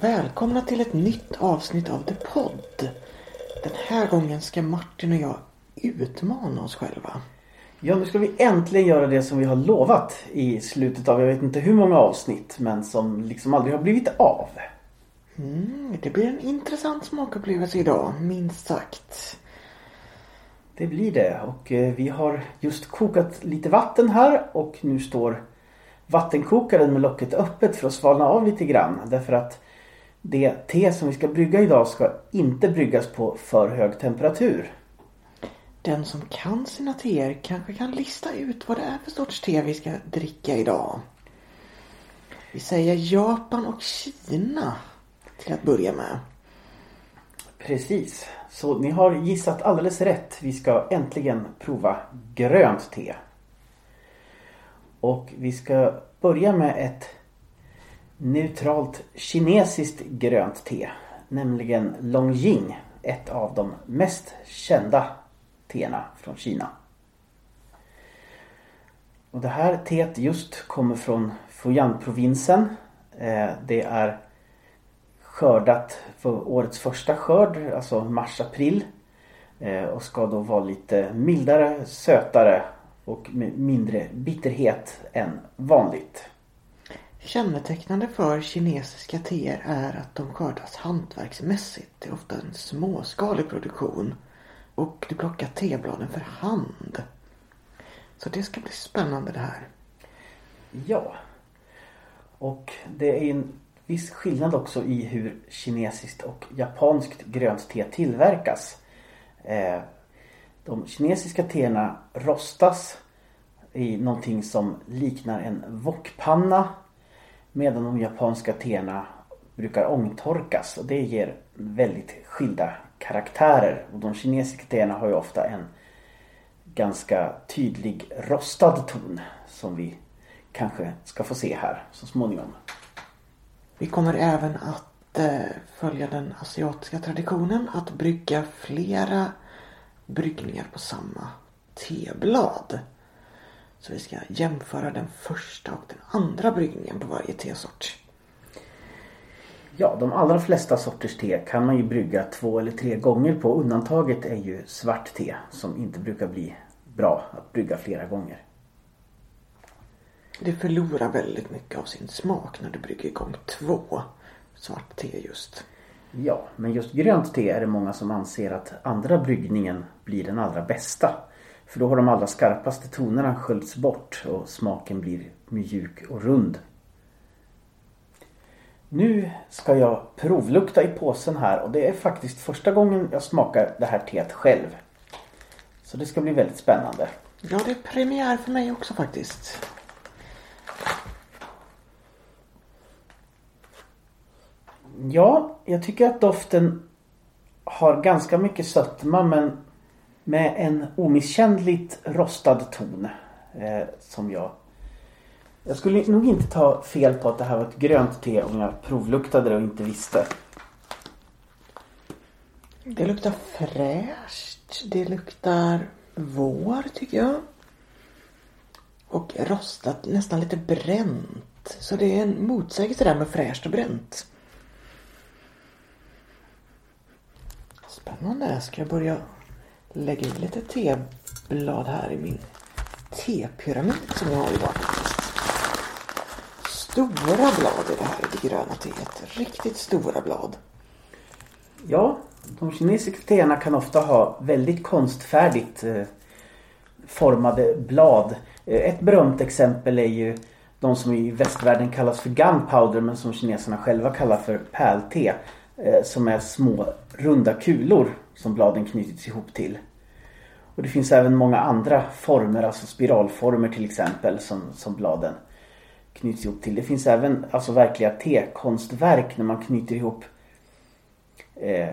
Välkomna till ett nytt avsnitt av The Podd. Den här gången ska Martin och jag utmana oss själva. Ja, nu ska vi äntligen göra det som vi har lovat i slutet av jag vet inte hur många avsnitt men som liksom aldrig har blivit av. Mm, det blir en intressant smakupplevelse idag, minst sagt. Det blir det och eh, vi har just kokat lite vatten här och nu står vattenkokaren med locket öppet för att svalna av lite grann. Därför att det te som vi ska brygga idag ska inte bryggas på för hög temperatur. Den som kan sina teer kanske kan lista ut vad det är för sorts te vi ska dricka idag. Vi säger Japan och Kina till att börja med. Precis. Så ni har gissat alldeles rätt. Vi ska äntligen prova grönt te. Och vi ska börja med ett neutralt kinesiskt grönt te. Nämligen Longjing. Ett av de mest kända teerna från Kina. Och det här teet just kommer från Fujian-provinsen. Eh, det är skördat för årets första skörd, alltså mars-april. Eh, och ska då vara lite mildare, sötare och med mindre bitterhet än vanligt. Kännetecknande för kinesiska teer är att de skördas hantverksmässigt. Det är ofta en småskalig produktion. Och du plockar tebladen för hand. Så det ska bli spännande det här. Ja. Och det är en viss skillnad också i hur kinesiskt och japanskt grönt te tillverkas. Eh, de kinesiska teerna rostas i någonting som liknar en wokpanna. Medan de japanska teerna brukar ångtorkas och det ger väldigt skilda karaktärer. Och de kinesiska teerna har ju ofta en ganska tydlig rostad ton som vi kanske ska få se här så småningom. Vi kommer även att eh, följa den asiatiska traditionen att brygga flera bryggningar på samma teblad. Så vi ska jämföra den första och den andra bryggningen på varje tesort. Ja, de allra flesta sorters te kan man ju brygga två eller tre gånger på. Undantaget är ju svart te som inte brukar bli bra att brygga flera gånger. Det förlorar väldigt mycket av sin smak när du brygger igång två svart te just. Ja, men just grönt te är det många som anser att andra bryggningen blir den allra bästa. För då har de allra skarpaste tonerna sköljts bort och smaken blir mjuk och rund. Nu ska jag provlukta i påsen här och det är faktiskt första gången jag smakar det här teet själv. Så det ska bli väldigt spännande. Ja, det är premiär för mig också faktiskt. Ja, jag tycker att doften har ganska mycket sötma men med en omisskännligt rostad ton. Eh, som jag... Jag skulle nog inte ta fel på att det här var ett grönt te om jag provluktade det och inte visste. Det luktar fräscht. Det luktar vår tycker jag. Och rostat, nästan lite bränt. Så det är en motsägelse där med fräscht och bränt. Spännande. Ska jag börja lägga in lite teblad här i min tepyramid som jag har idag. Stora blad är det här i det gröna teet. Riktigt stora blad. Ja, de kinesiska teerna kan ofta ha väldigt konstfärdigt eh, formade blad. Eh, ett berömt exempel är ju de som i västvärlden kallas för gunpowder men som kineserna själva kallar för pärlte. Eh, som är små runda kulor som bladen knutits ihop till. Och det finns även många andra former, alltså spiralformer till exempel som, som bladen knyts ihop till. Det finns även alltså verkliga tekonstverk när man knyter ihop eh,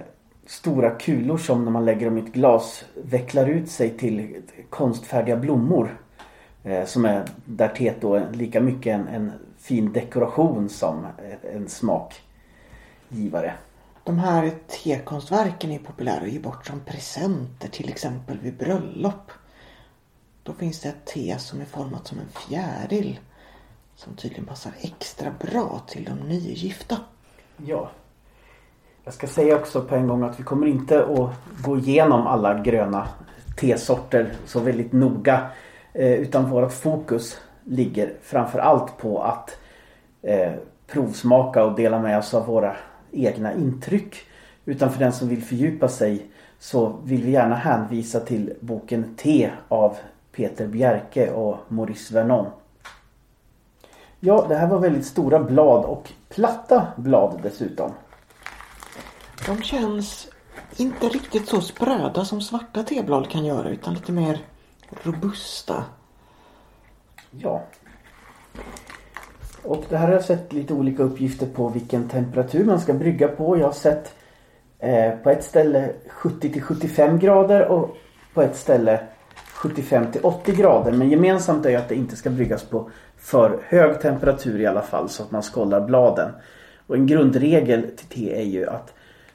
stora kulor som när man lägger dem i ett glas vecklar ut sig till konstfärdiga blommor. Eh, som är där teet då är lika mycket en, en fin dekoration som en smakgivare. De här tekonstverken är populära att ge bort som presenter till exempel vid bröllop. Då finns det ett te som är format som en fjäril som tydligen passar extra bra till de nygifta. Ja. Jag ska säga också på en gång att vi kommer inte att gå igenom alla gröna tesorter så väldigt noga. Eh, utan vårt fokus ligger framför allt på att eh, provsmaka och dela med oss av våra egna intryck. Utan för den som vill fördjupa sig så vill vi gärna hänvisa till boken Te av Peter Bjerke och Maurice Vernon. Ja, det här var väldigt stora blad och platta blad dessutom. De känns inte riktigt så spröda som svarta teblad kan göra utan lite mer robusta. Ja. Och det här har jag sett lite olika uppgifter på vilken temperatur man ska brygga på. Jag har sett eh, på ett ställe 70 till 75 grader och på ett ställe 75 till 80 grader. Men gemensamt är ju att det inte ska bryggas på för hög temperatur i alla fall så att man skållar bladen. Och en grundregel till te är ju att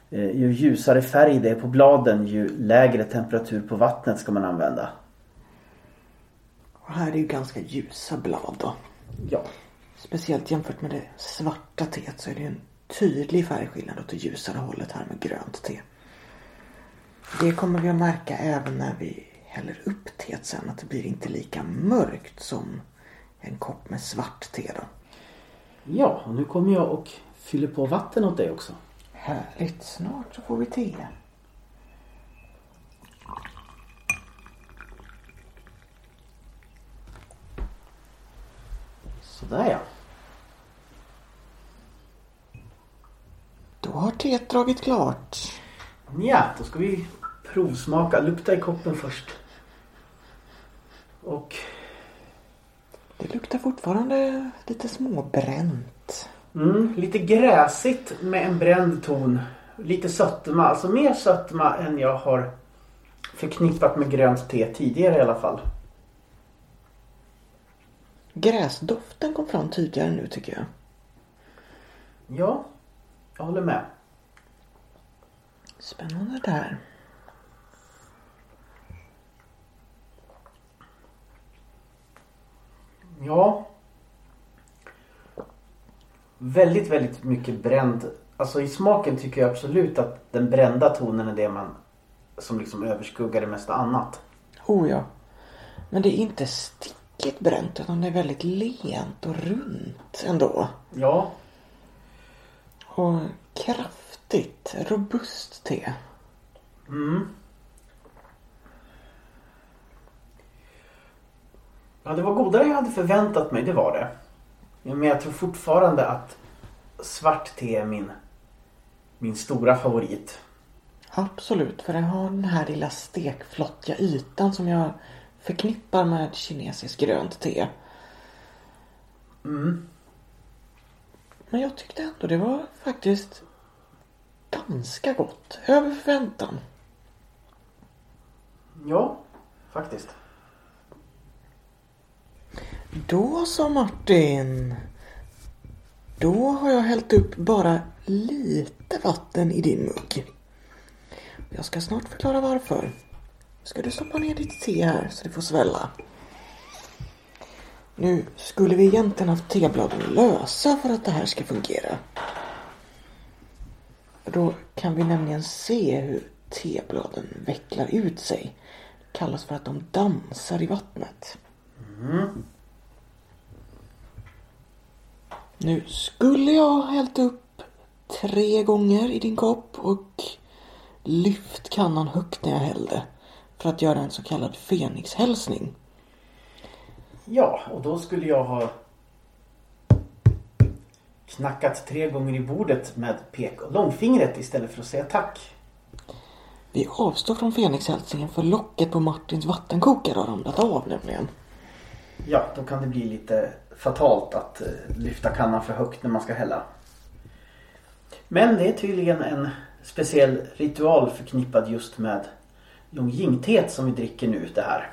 eh, ju ljusare färg det är på bladen ju lägre temperatur på vattnet ska man använda. Och här är ju ganska ljusa blad då. Ja. Speciellt jämfört med det svarta teet så är det ju en tydlig färgskillnad åt det ljusare hållet här med grönt te. Det kommer vi att märka även när vi häller upp teet sen att det blir inte lika mörkt som en kopp med svart te då. Ja, och nu kommer jag och fyller på vatten åt dig också. Härligt, snart så får vi te. Sådär ja. Då har teet dragit klart. Ja, då ska vi provsmaka. Lukta i koppen först. Och Det luktar fortfarande lite småbränt. mm, lite gräsigt med en bränd ton. Lite sötma, alltså mer sötma än jag har förknippat med grönt te tidigare i alla fall. Gräsdoften kom fram tydligare nu tycker jag. Ja, jag håller med. Spännande där. Ja. Väldigt, väldigt mycket bränd. Alltså i smaken tycker jag absolut att den brända tonen är det man som liksom överskuggar det mesta annat. Oh ja. Men det är inte stickigt bränt utan det är väldigt lent och runt ändå. Ja, Och kraftigt, robust te. Mm. Ja, det var godare än jag hade förväntat mig, det var det. Men jag tror fortfarande att svart te är min, min stora favorit. Absolut, för den har den här lilla stekflottiga ytan som jag förknippar med kinesiskt grönt te. Mm. Men jag tyckte ändå det var faktiskt ganska gott. Över förväntan. Ja, faktiskt. Då så Martin. Då har jag hällt upp bara lite vatten i din mugg. Jag ska snart förklara varför. Ska du stoppa ner ditt te här så det får svälla. Nu skulle vi egentligen haft tebladen lösa för att det här ska fungera. Då kan vi nämligen se hur tebladen vecklar ut sig. Det kallas för att de dansar i vattnet. Nu skulle jag ha hällt upp tre gånger i din kopp och lyft kannan högt när jag hällde för att göra en så kallad fenixhälsning. Ja, och då skulle jag ha knackat tre gånger i bordet med pek och långfingret istället för att säga tack. Vi avstår från fenixhälsningen för locket på Martins vattenkokare har ramlat av nämligen. Ja, då kan det bli lite fatalt att eh, lyfta kannan för högt när man ska hälla. Men det är tydligen en speciell ritual förknippad just med Longjingteet som vi dricker nu det här.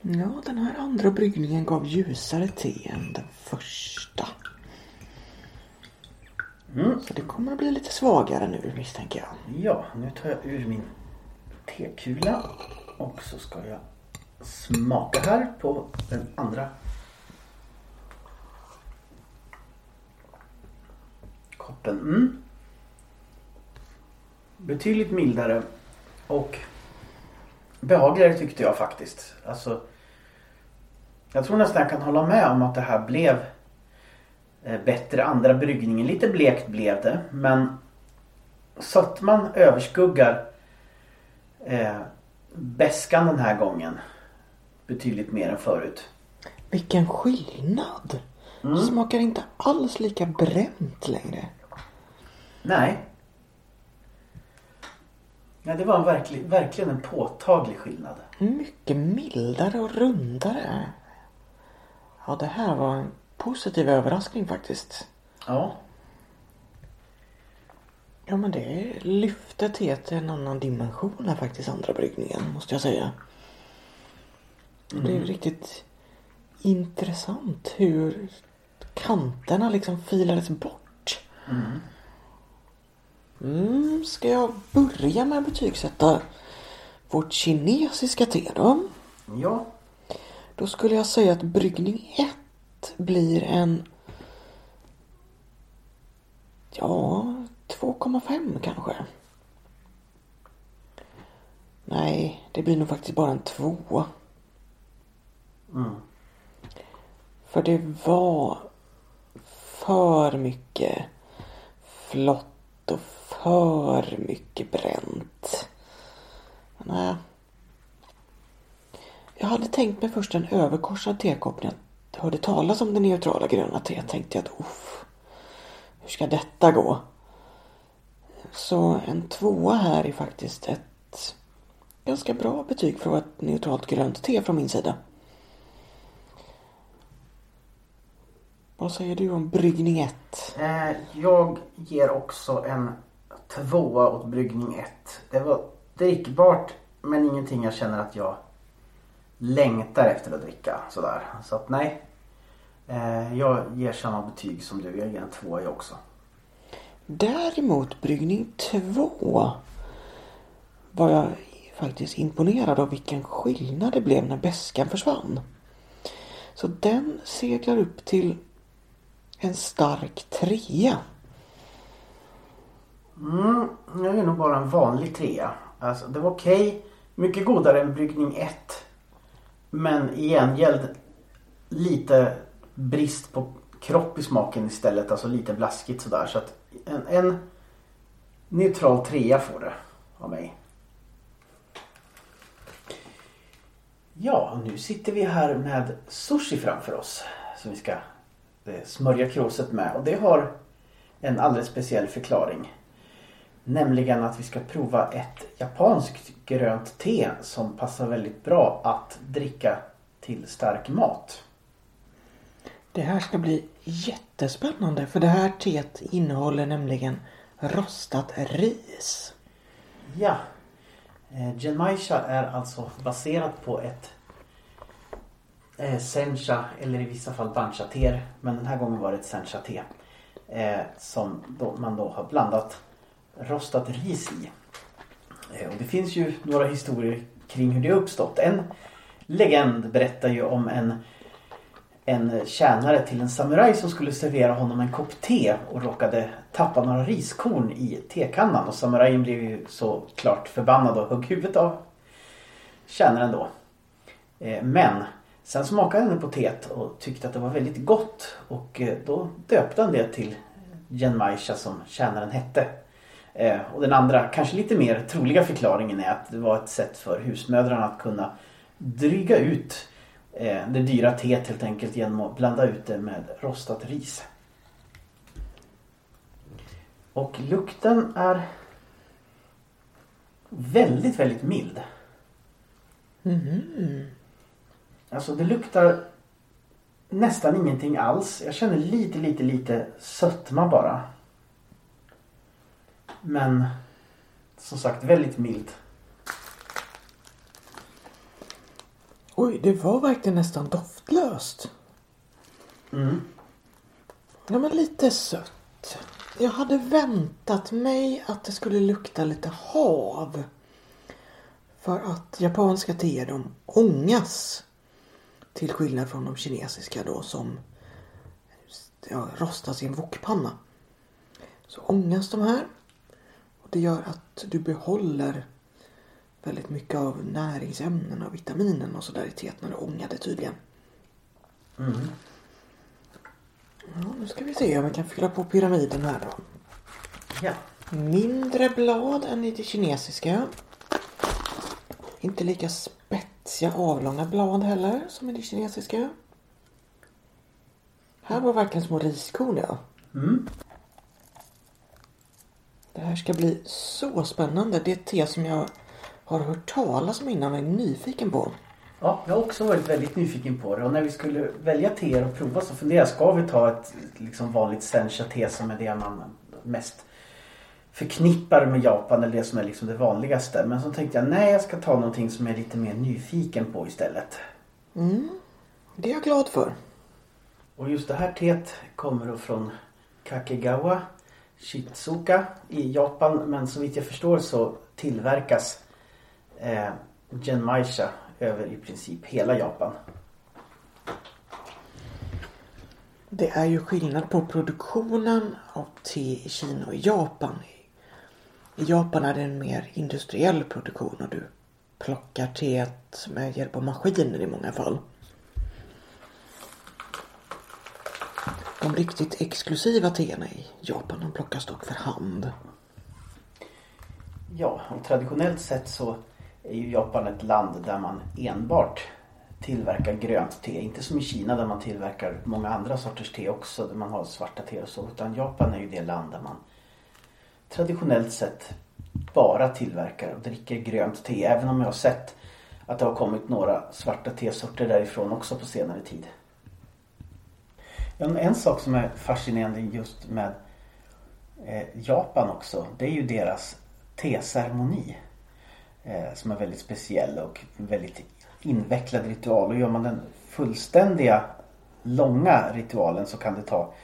Ja, den här andra bryggningen gav ljusare te än den första. Mm. Så det kommer att bli lite svagare nu misstänker jag. Ja, nu tar jag ur min tekula och så ska jag smaka här på den andra koppen. Mm. Betydligt mildare och behagligare tyckte jag faktiskt. Alltså, jag tror nästan jag kan hålla med om att det här blev eh, bättre andra bryggningen. Lite blekt blev det men sötman överskuggar eh, bäskan den här gången betydligt mer än förut. Vilken skillnad! Mm. Smakar inte alls lika bränt längre. Nej. Ja, det var en verklig, verkligen en påtaglig skillnad. Mycket mildare och rundare. Ja, det här var en positiv överraskning faktiskt. Ja. Ja, men det lyfte teet till en annan dimension här faktiskt, andra bryggningen, måste jag säga. Det är riktigt intressant hur kanterna liksom filades bort. Mm, ska jag börja med att betygsätta vårt kinesiska te då? Ja. Då skulle jag säga att bryggning 1 blir en... Ja, 2,5 kanske. Nej, det blir nog faktiskt bara en 2. Mm. För det var för mycket flott och för mycket bränt. Nej. Eh, jag hade tänkt mig först en överkorsad tekopp när jag hörde talas om det neutrala gröna teet. Tänkte jag att uff, hur ska detta gå? Så en tvåa här är faktiskt ett ganska bra betyg för ett neutralt grönt te från min sida. Vad säger du om bryggning 1? Eh, jag ger också en tvåa åt bryggning 1. Det var drickbart men ingenting jag känner att jag längtar efter att dricka. Sådär. Så att nej. Eh, jag ger samma betyg som du. Jag ger en tvåa jag också. Däremot bryggning 2 var jag faktiskt imponerad av vilken skillnad det blev när bäskan försvann. Så den seglar upp till en stark trea. Mm, jag är nog bara en vanlig trea. Alltså det var okej. Mycket godare än bryggning 1. Men i gengäld lite brist på kropp i smaken istället. Alltså lite blaskigt sådär. Så att en, en neutral trea får det av mig. Ja, nu sitter vi här med sushi framför oss. Som vi ska eh, smörja kråset med. Och det har en alldeles speciell förklaring. Nämligen att vi ska prova ett japanskt grönt te som passar väldigt bra att dricka till stark mat. Det här ska bli jättespännande för det här teet innehåller nämligen rostat ris. Ja. Eh, Genmaisha är alltså baserat på ett eh, sencha eller i vissa fall bancha te Men den här gången var det ett sencha te. Eh, som man då har blandat rostat ris i. Eh, och det finns ju några historier kring hur det har uppstått. En legend berättar ju om en en tjänare till en samuraj som skulle servera honom en kopp te och råkade tappa några riskorn i tekannan och samurajen blev ju så klart förbannad och högg huvudet av tjänaren då. Eh, men sen smakade han på teet och tyckte att det var väldigt gott och eh, då döpte han det till Genmaisha som tjänaren hette. Eh, Och den andra, kanske lite mer troliga förklaringen är att det var ett sätt för husmödrarna att kunna dryga ut eh, det dyra teet helt enkelt genom att blanda ut det med rostat ris. Och lukten är väldigt, väldigt mild. Alltså det luktar nästan ingenting alls. Jag känner lite, lite, lite sötma bara. Men som sagt väldigt mild. Oj, det var verkligen nästan doftlöst. Mm. Ja, men lite sött. Jag hade väntat mig att det skulle lukta lite hav. För att japanska teer de ångas. Till skillnad från de kinesiska då som ja, rostas i en wokpanna. så ångas de här. Och det gör att du behåller väldigt mycket av näringsämnen och vitaminen och sådär i teet när du ångar det tydligen. Mm. Ja, nu ska vi se om vi kan fylla på pyramiden här då. Ja. Mindre blad än i det kinesiska. Inte lika spetsiga avlånga blad heller som i det kinesiska. Här var verkligen små riskorn ja. Mm. Det här ska bli så spännande. Det är ett te som jag har hört talas om innan och är nyfiken på. Ja, jag har också varit väldigt nyfiken på det och när vi skulle välja teer och prova så funderade jag, ska vi ta ett liksom vanligt sencha-te som är det man mest förknippar med Japan eller det som är liksom det vanligaste. Men så tänkte jag, nej jag ska ta någonting som jag är lite mer nyfiken på istället. Mm, det är jag glad för. Och just det här teet kommer då från Kakegawa Shizuoka i Japan. Men så vitt jag förstår så tillverkas eh, Genmaisha över i princip hela Japan. Det är ju skillnad på produktionen av te i Kina och i Japan. I Japan är det en mer industriell produktion och du plockar teet med hjälp av maskiner i många fall. De riktigt exklusiva teerna i Japan de plockas dock för hand. Ja, och traditionellt sett så är ju Japan ett land där man enbart tillverkar grönt te. Inte som i Kina där man tillverkar många andra sorters te också. Där man har svarta te och så. Utan Japan är ju det land där man traditionellt sett bara tillverkar och dricker grönt te. Även om jag har sett att det har kommit några svarta tesorter därifrån också på senare tid. En sak som är fascinerande just med eh, Japan också. Det är ju deras teceremoni. Eh, som är väldigt speciell och väldigt invecklad ritual. Och gör man den fullständiga långa ritualen så kan det ta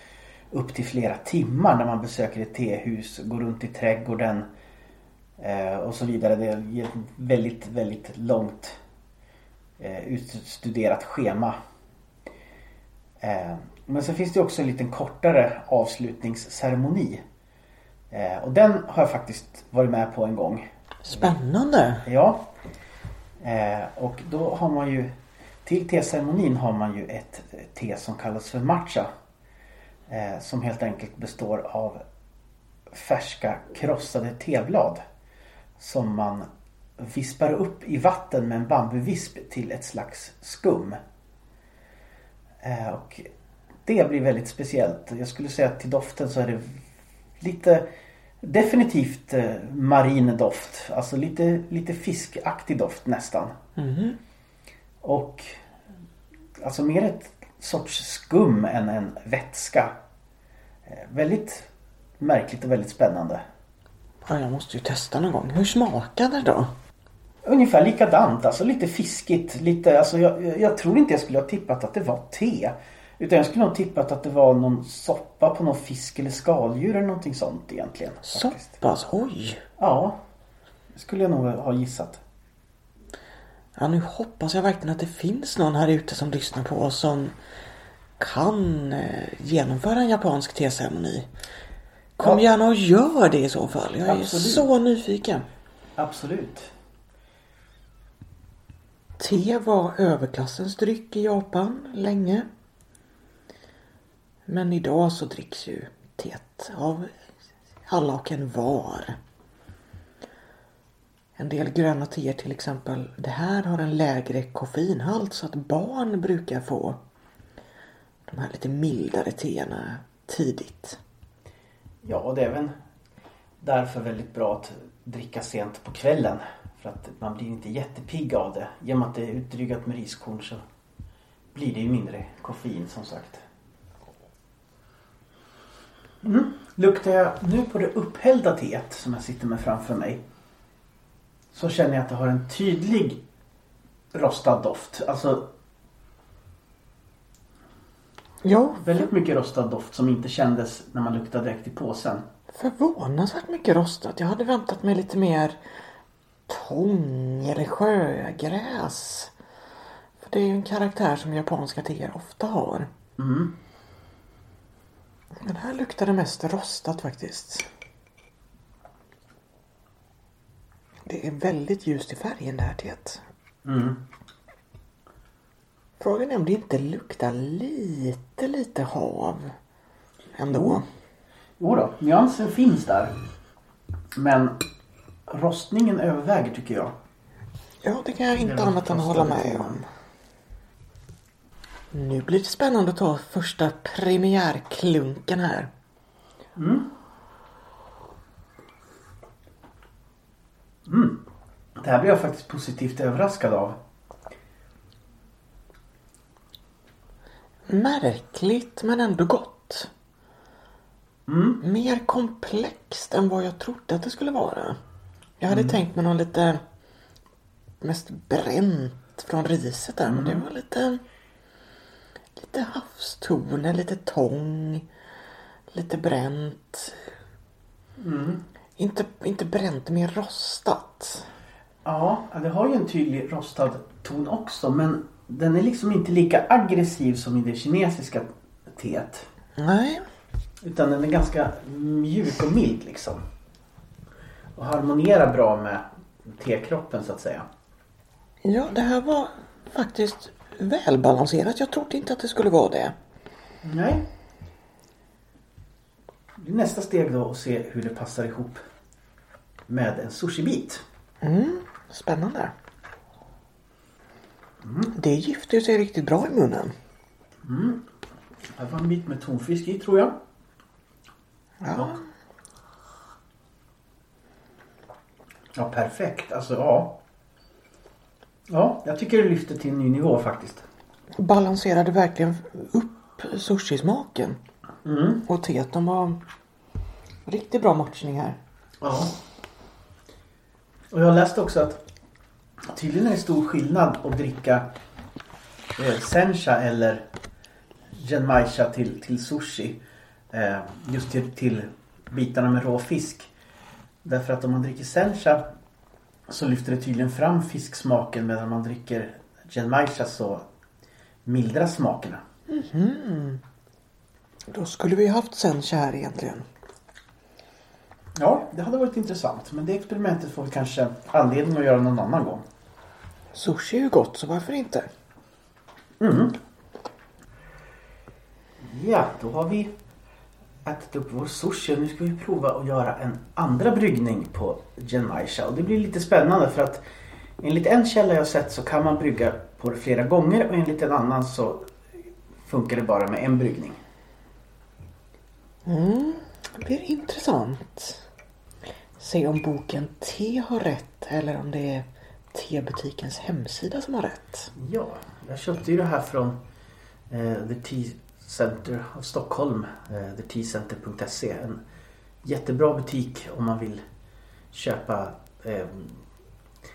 upp till flera timmar när man besöker ett tehus, går runt i trädgården eh, och så vidare. Det är ett väldigt, väldigt långt eh, utstuderat schema. Eh, men sen finns det också en liten kortare avslutningsceremoni. Eh, och den har jag faktiskt varit med på en gång. Spännande! Ja. Eh, och då har man ju till teceremonin har man ju ett te som kallas för matcha. Eh, som helt enkelt består av färska krossade teblad. Som man vispar upp i vatten med en bambuvisp till ett slags skum. Eh, och det blir väldigt speciellt. Jag skulle säga att till doften så är det lite definitivt eh, marin doft. Alltså lite, lite fiskaktig doft nästan. Mm. Och alltså mer ett sorts skum än en vätska. Eh, väldigt märkligt och väldigt spännande. Ja, jag måste ju testa någon gång. Hur smakade det då? Ungefär likadant, alltså lite fiskigt. Lite, alltså jag, jag tror inte jag skulle ha tippat att det var te. Utan jag skulle nog tippat att det var någon soppa på någon fisk eller skaldjur eller någonting sånt egentligen. faktiskt. Pass? Oj! Ja. Det skulle jag nog ha gissat. Ja, nu hoppas jag verkligen att det finns någon här ute som lyssnar på oss som kan eh, genomföra en japansk teceremoni. Kom Ja. gärna och gör det i så fall. Jag är Absolut. så nyfiken. Absolut. Te var överklassens dryck i Japan länge. Men idag så dricks ju teet av alla och en var. En del gröna teer till exempel, det här har en lägre koffeinhalt så att barn brukar få de här lite mildare teerna tidigt. Ja, och det är väl därför väldigt bra att dricka sent på kvällen. För att man blir inte jättepigg av det. Genom att det är utdrygat med riskorn så blir det ju mindre koffein som sagt. Mm. Luktar jag nu på det upphällda teet som jag sitter med framför mig. Så känner jag att det har en tydlig rostad doft. Alltså Ja, väldigt mycket rostad doft som inte kändes när man luktade direkt i påsen. förvånansvärt mycket rostat. Jag hade väntat mig lite mer tång eller sjögräs. För det är ju en karaktär som japanska teer ofta har. Mm. Den här luktade mest rostat faktiskt. Det är väldigt ljust i färgen det här teet. Mm. Frågan är om det inte luktar lite, lite hav ändå. Jo då, nyansen finns där. Men rostningen överväger tycker jag. Ja, det kan jag inte annat än hålla med om. Nu blir det spännande att ta första premiärklunken här. Det här blir jag faktiskt positivt överraskad av. Märkligt men ändå gott. Mm. Mer komplext än vad jag trodde att det skulle vara. Jag hade Mm. tänkt mig någon lite mest bränt från riset där. Men det Mm. var lite lite havstoner, lite tång, lite bränt. Mm. Inte, inte bränt, mer rostat. Ja, det har ju en tydlig rostad ton också men den är liksom inte lika aggressiv som i det kinesiska teet. Nej, Utan den är ganska mjuk och mild liksom. Och harmonierar bra med tekroppen så att säga. ja det här var faktiskt välbalanserat. Jag trodde inte att det skulle vara det. Nej. Det är nästa steg då att se hur det passar ihop med en sushibit. Mm, spännande. Det gifter sig riktigt bra i munnen. Här var en bit med tonfisk i tror jag. Ja, Ja, perfekt. Alltså ja. Ja, jag tycker det lyfter till en ny nivå faktiskt. balanserade verkligen upp sushismaken. Mm. Och teet, de var riktigt bra matchning här. Ja. Och jag läste också att tydligen är det stor skillnad att dricka eh, sencha eller genmaisha till, till sushi. Eh, just till, till bitarna med rå fisk. Därför att om man dricker sencha så lyfter det tydligen fram fisksmaken medan man dricker genmaisha så mildras smakerna. Då skulle vi haft sencha här egentligen. Ja, det hade varit intressant. Men det experimentet får vi kanske anledning att göra någon annan gång. Sushi är ju gott, så varför inte? Ja, då har vi ätit upp vår sushi och nu ska vi prova att göra en andra bryggning på genmaisha. Och det blir lite spännande för att enligt en källa jag sett så kan man brygga på det flera gånger och enligt en annan så funkar det bara med en bryggning. Mm, det blir intressant. Se om boken Te har rätt eller om det är tebutikens hemsida som har rätt. Ja, jag köpte ju det här från eh, The Tea Center av Stockholm. Eh, thetcenter.se. En jättebra butik om man vill köpa eh,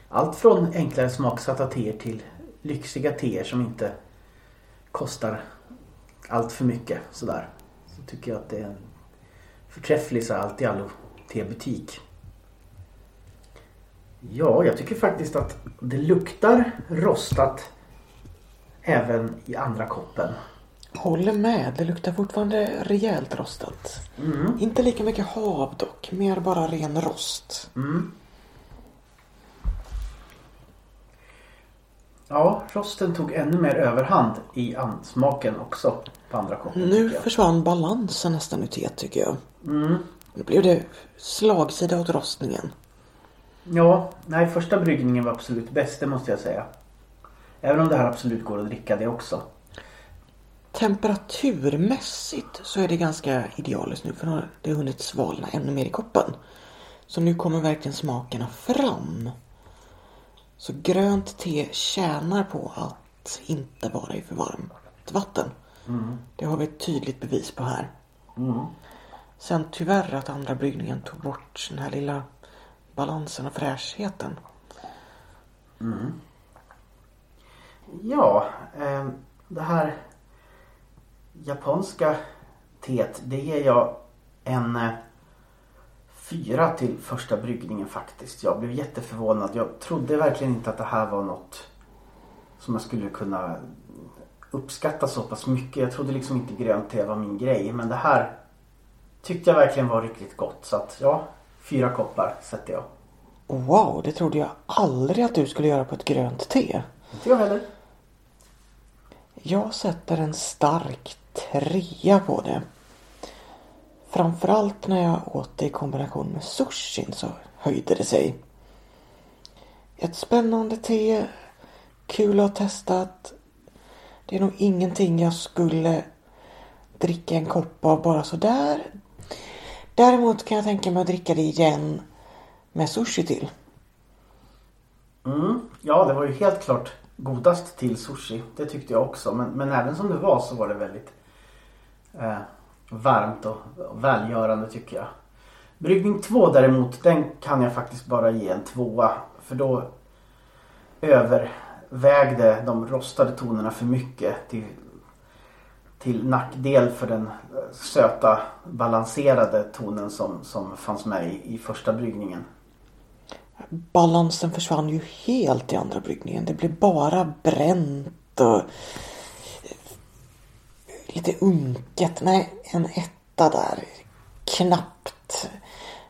allt från enklare smaksatta teer till lyxiga teer som inte kostar allt för mycket. Sådär. Så tycker jag att det är en förträfflig så allt i allo tebutik. Ja, jag tycker faktiskt att det luktar rostat även i andra koppen. Håller med, det luktar fortfarande rejält rostat. Inte lika mycket hav dock, mer bara ren rost. Ja, rosten tog ännu mer överhand i ansmaken också på andra koppen. Nu försvann balansen nästan i teet tycker jag. Nu blev det slagsida åt rostningen. Ja, nej första bryggningen var absolut bäst, det måste jag säga. Även om det här absolut går att dricka det också. Temperaturmässigt så är det ganska idealiskt nu för nu har det hunnit svalna ännu mer i koppen. Så nu kommer verkligen smakerna fram. Så grönt te tjänar på att inte vara i för varmt vatten. Det har vi ett tydligt bevis på här. Sen tyvärr att andra bryggningen tog bort den här lilla balansen och fräschheten. Ja, eh, det här japanska teet, det ger jag en eh, fyra till första bryggningen faktiskt. Jag blev jätteförvånad. Jag trodde verkligen inte att det här var något som jag skulle kunna uppskatta så pass mycket. Jag trodde liksom inte grönt te var min grej. Men det här tyckte jag verkligen var riktigt gott. Så att ja, fyra koppar sätter jag. Wow, det trodde jag aldrig att du skulle göra på ett grönt te. Inte jag heller. Jag sätter en stark trea på det. Framförallt när jag åt det i kombination med sushin så höjde det sig. Ett spännande te. Kul att ha testat. Det är nog ingenting jag skulle dricka en kopp av bara sådär. Däremot kan jag tänka mig att dricka det igen med sushi till. Mm. Ja, det var ju helt klart godast till sushi. Det tyckte jag också. Men, men även som det var så var det väldigt eh, varmt och, och välgörande tycker jag. Bryggning 2 däremot, den kan jag faktiskt bara ge en tvåa. För då övervägde de rostade tonerna för mycket till, till nackdel för den eh, söta balanserade tonen som, som fanns med i, i första bryggningen. Balansen försvann ju helt i andra bryggningen. Det blev bara bränt och lite unket. Nej, en etta där. Knappt.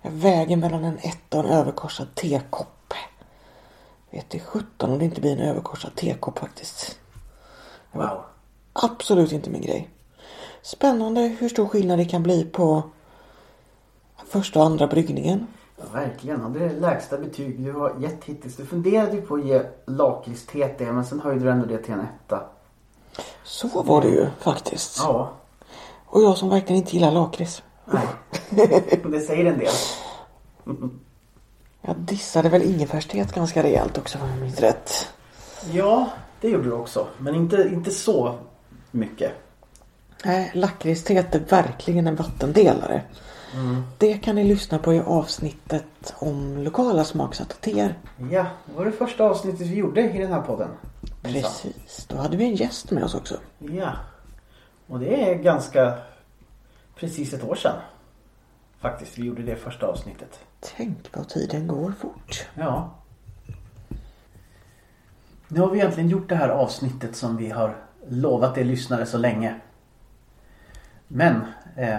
Jag väger mellan en etta och en överkorsad tekopp. Vet i sjutton om det inte blir en överkorsad tekopp faktiskt. Wow. Absolut inte min grej. Spännande hur stor skillnad det kan bli på första och andra bryggningen. Ja, verkligen. Och det är det lägsta betyg du har gett hittills. Du funderade ju på att ge lakrits TT men sen höjde du ändå det till en etta. Så var det ju faktiskt. Ja. Och jag som verkligen inte gillar lakrits. Nej. det säger en del. Jag dissade väl ingefärstet ganska rejält också om jag minns rätt. Ja, det gjorde du också. Men inte, inte så mycket. Nej, lakritsteet är verkligen en vattendelare. Det kan ni lyssna på i avsnittet om lokala smaksatta teer. Ja, det var det första avsnittet vi gjorde i den här podden. Precis, då hade vi en gäst med oss också. Ja. Och det är ganska precis ett år sedan. Faktiskt, vi gjorde det första avsnittet. Tänk vad tiden går fort. Ja. Nu har vi egentligen gjort det här avsnittet som vi har lovat er lyssnare så länge. Men eh,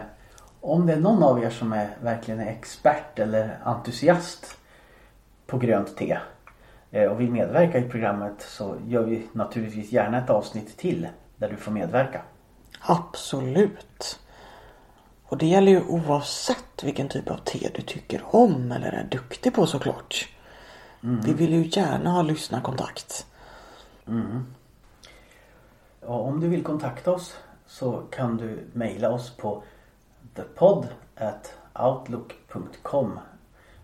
om det är någon av er som är verkligen är expert eller entusiast på grönt te och vill medverka i programmet så gör vi naturligtvis gärna ett avsnitt till där du får medverka. Absolut. Och det gäller ju oavsett vilken typ av te du tycker om eller är duktig på såklart. Vi vill ju gärna ha lyssnarkontakt. Och om du vill kontakta oss så kan du mejla oss på thepod at outlook.com.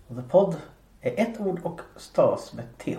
Och thepod är ett ord och stavas med th.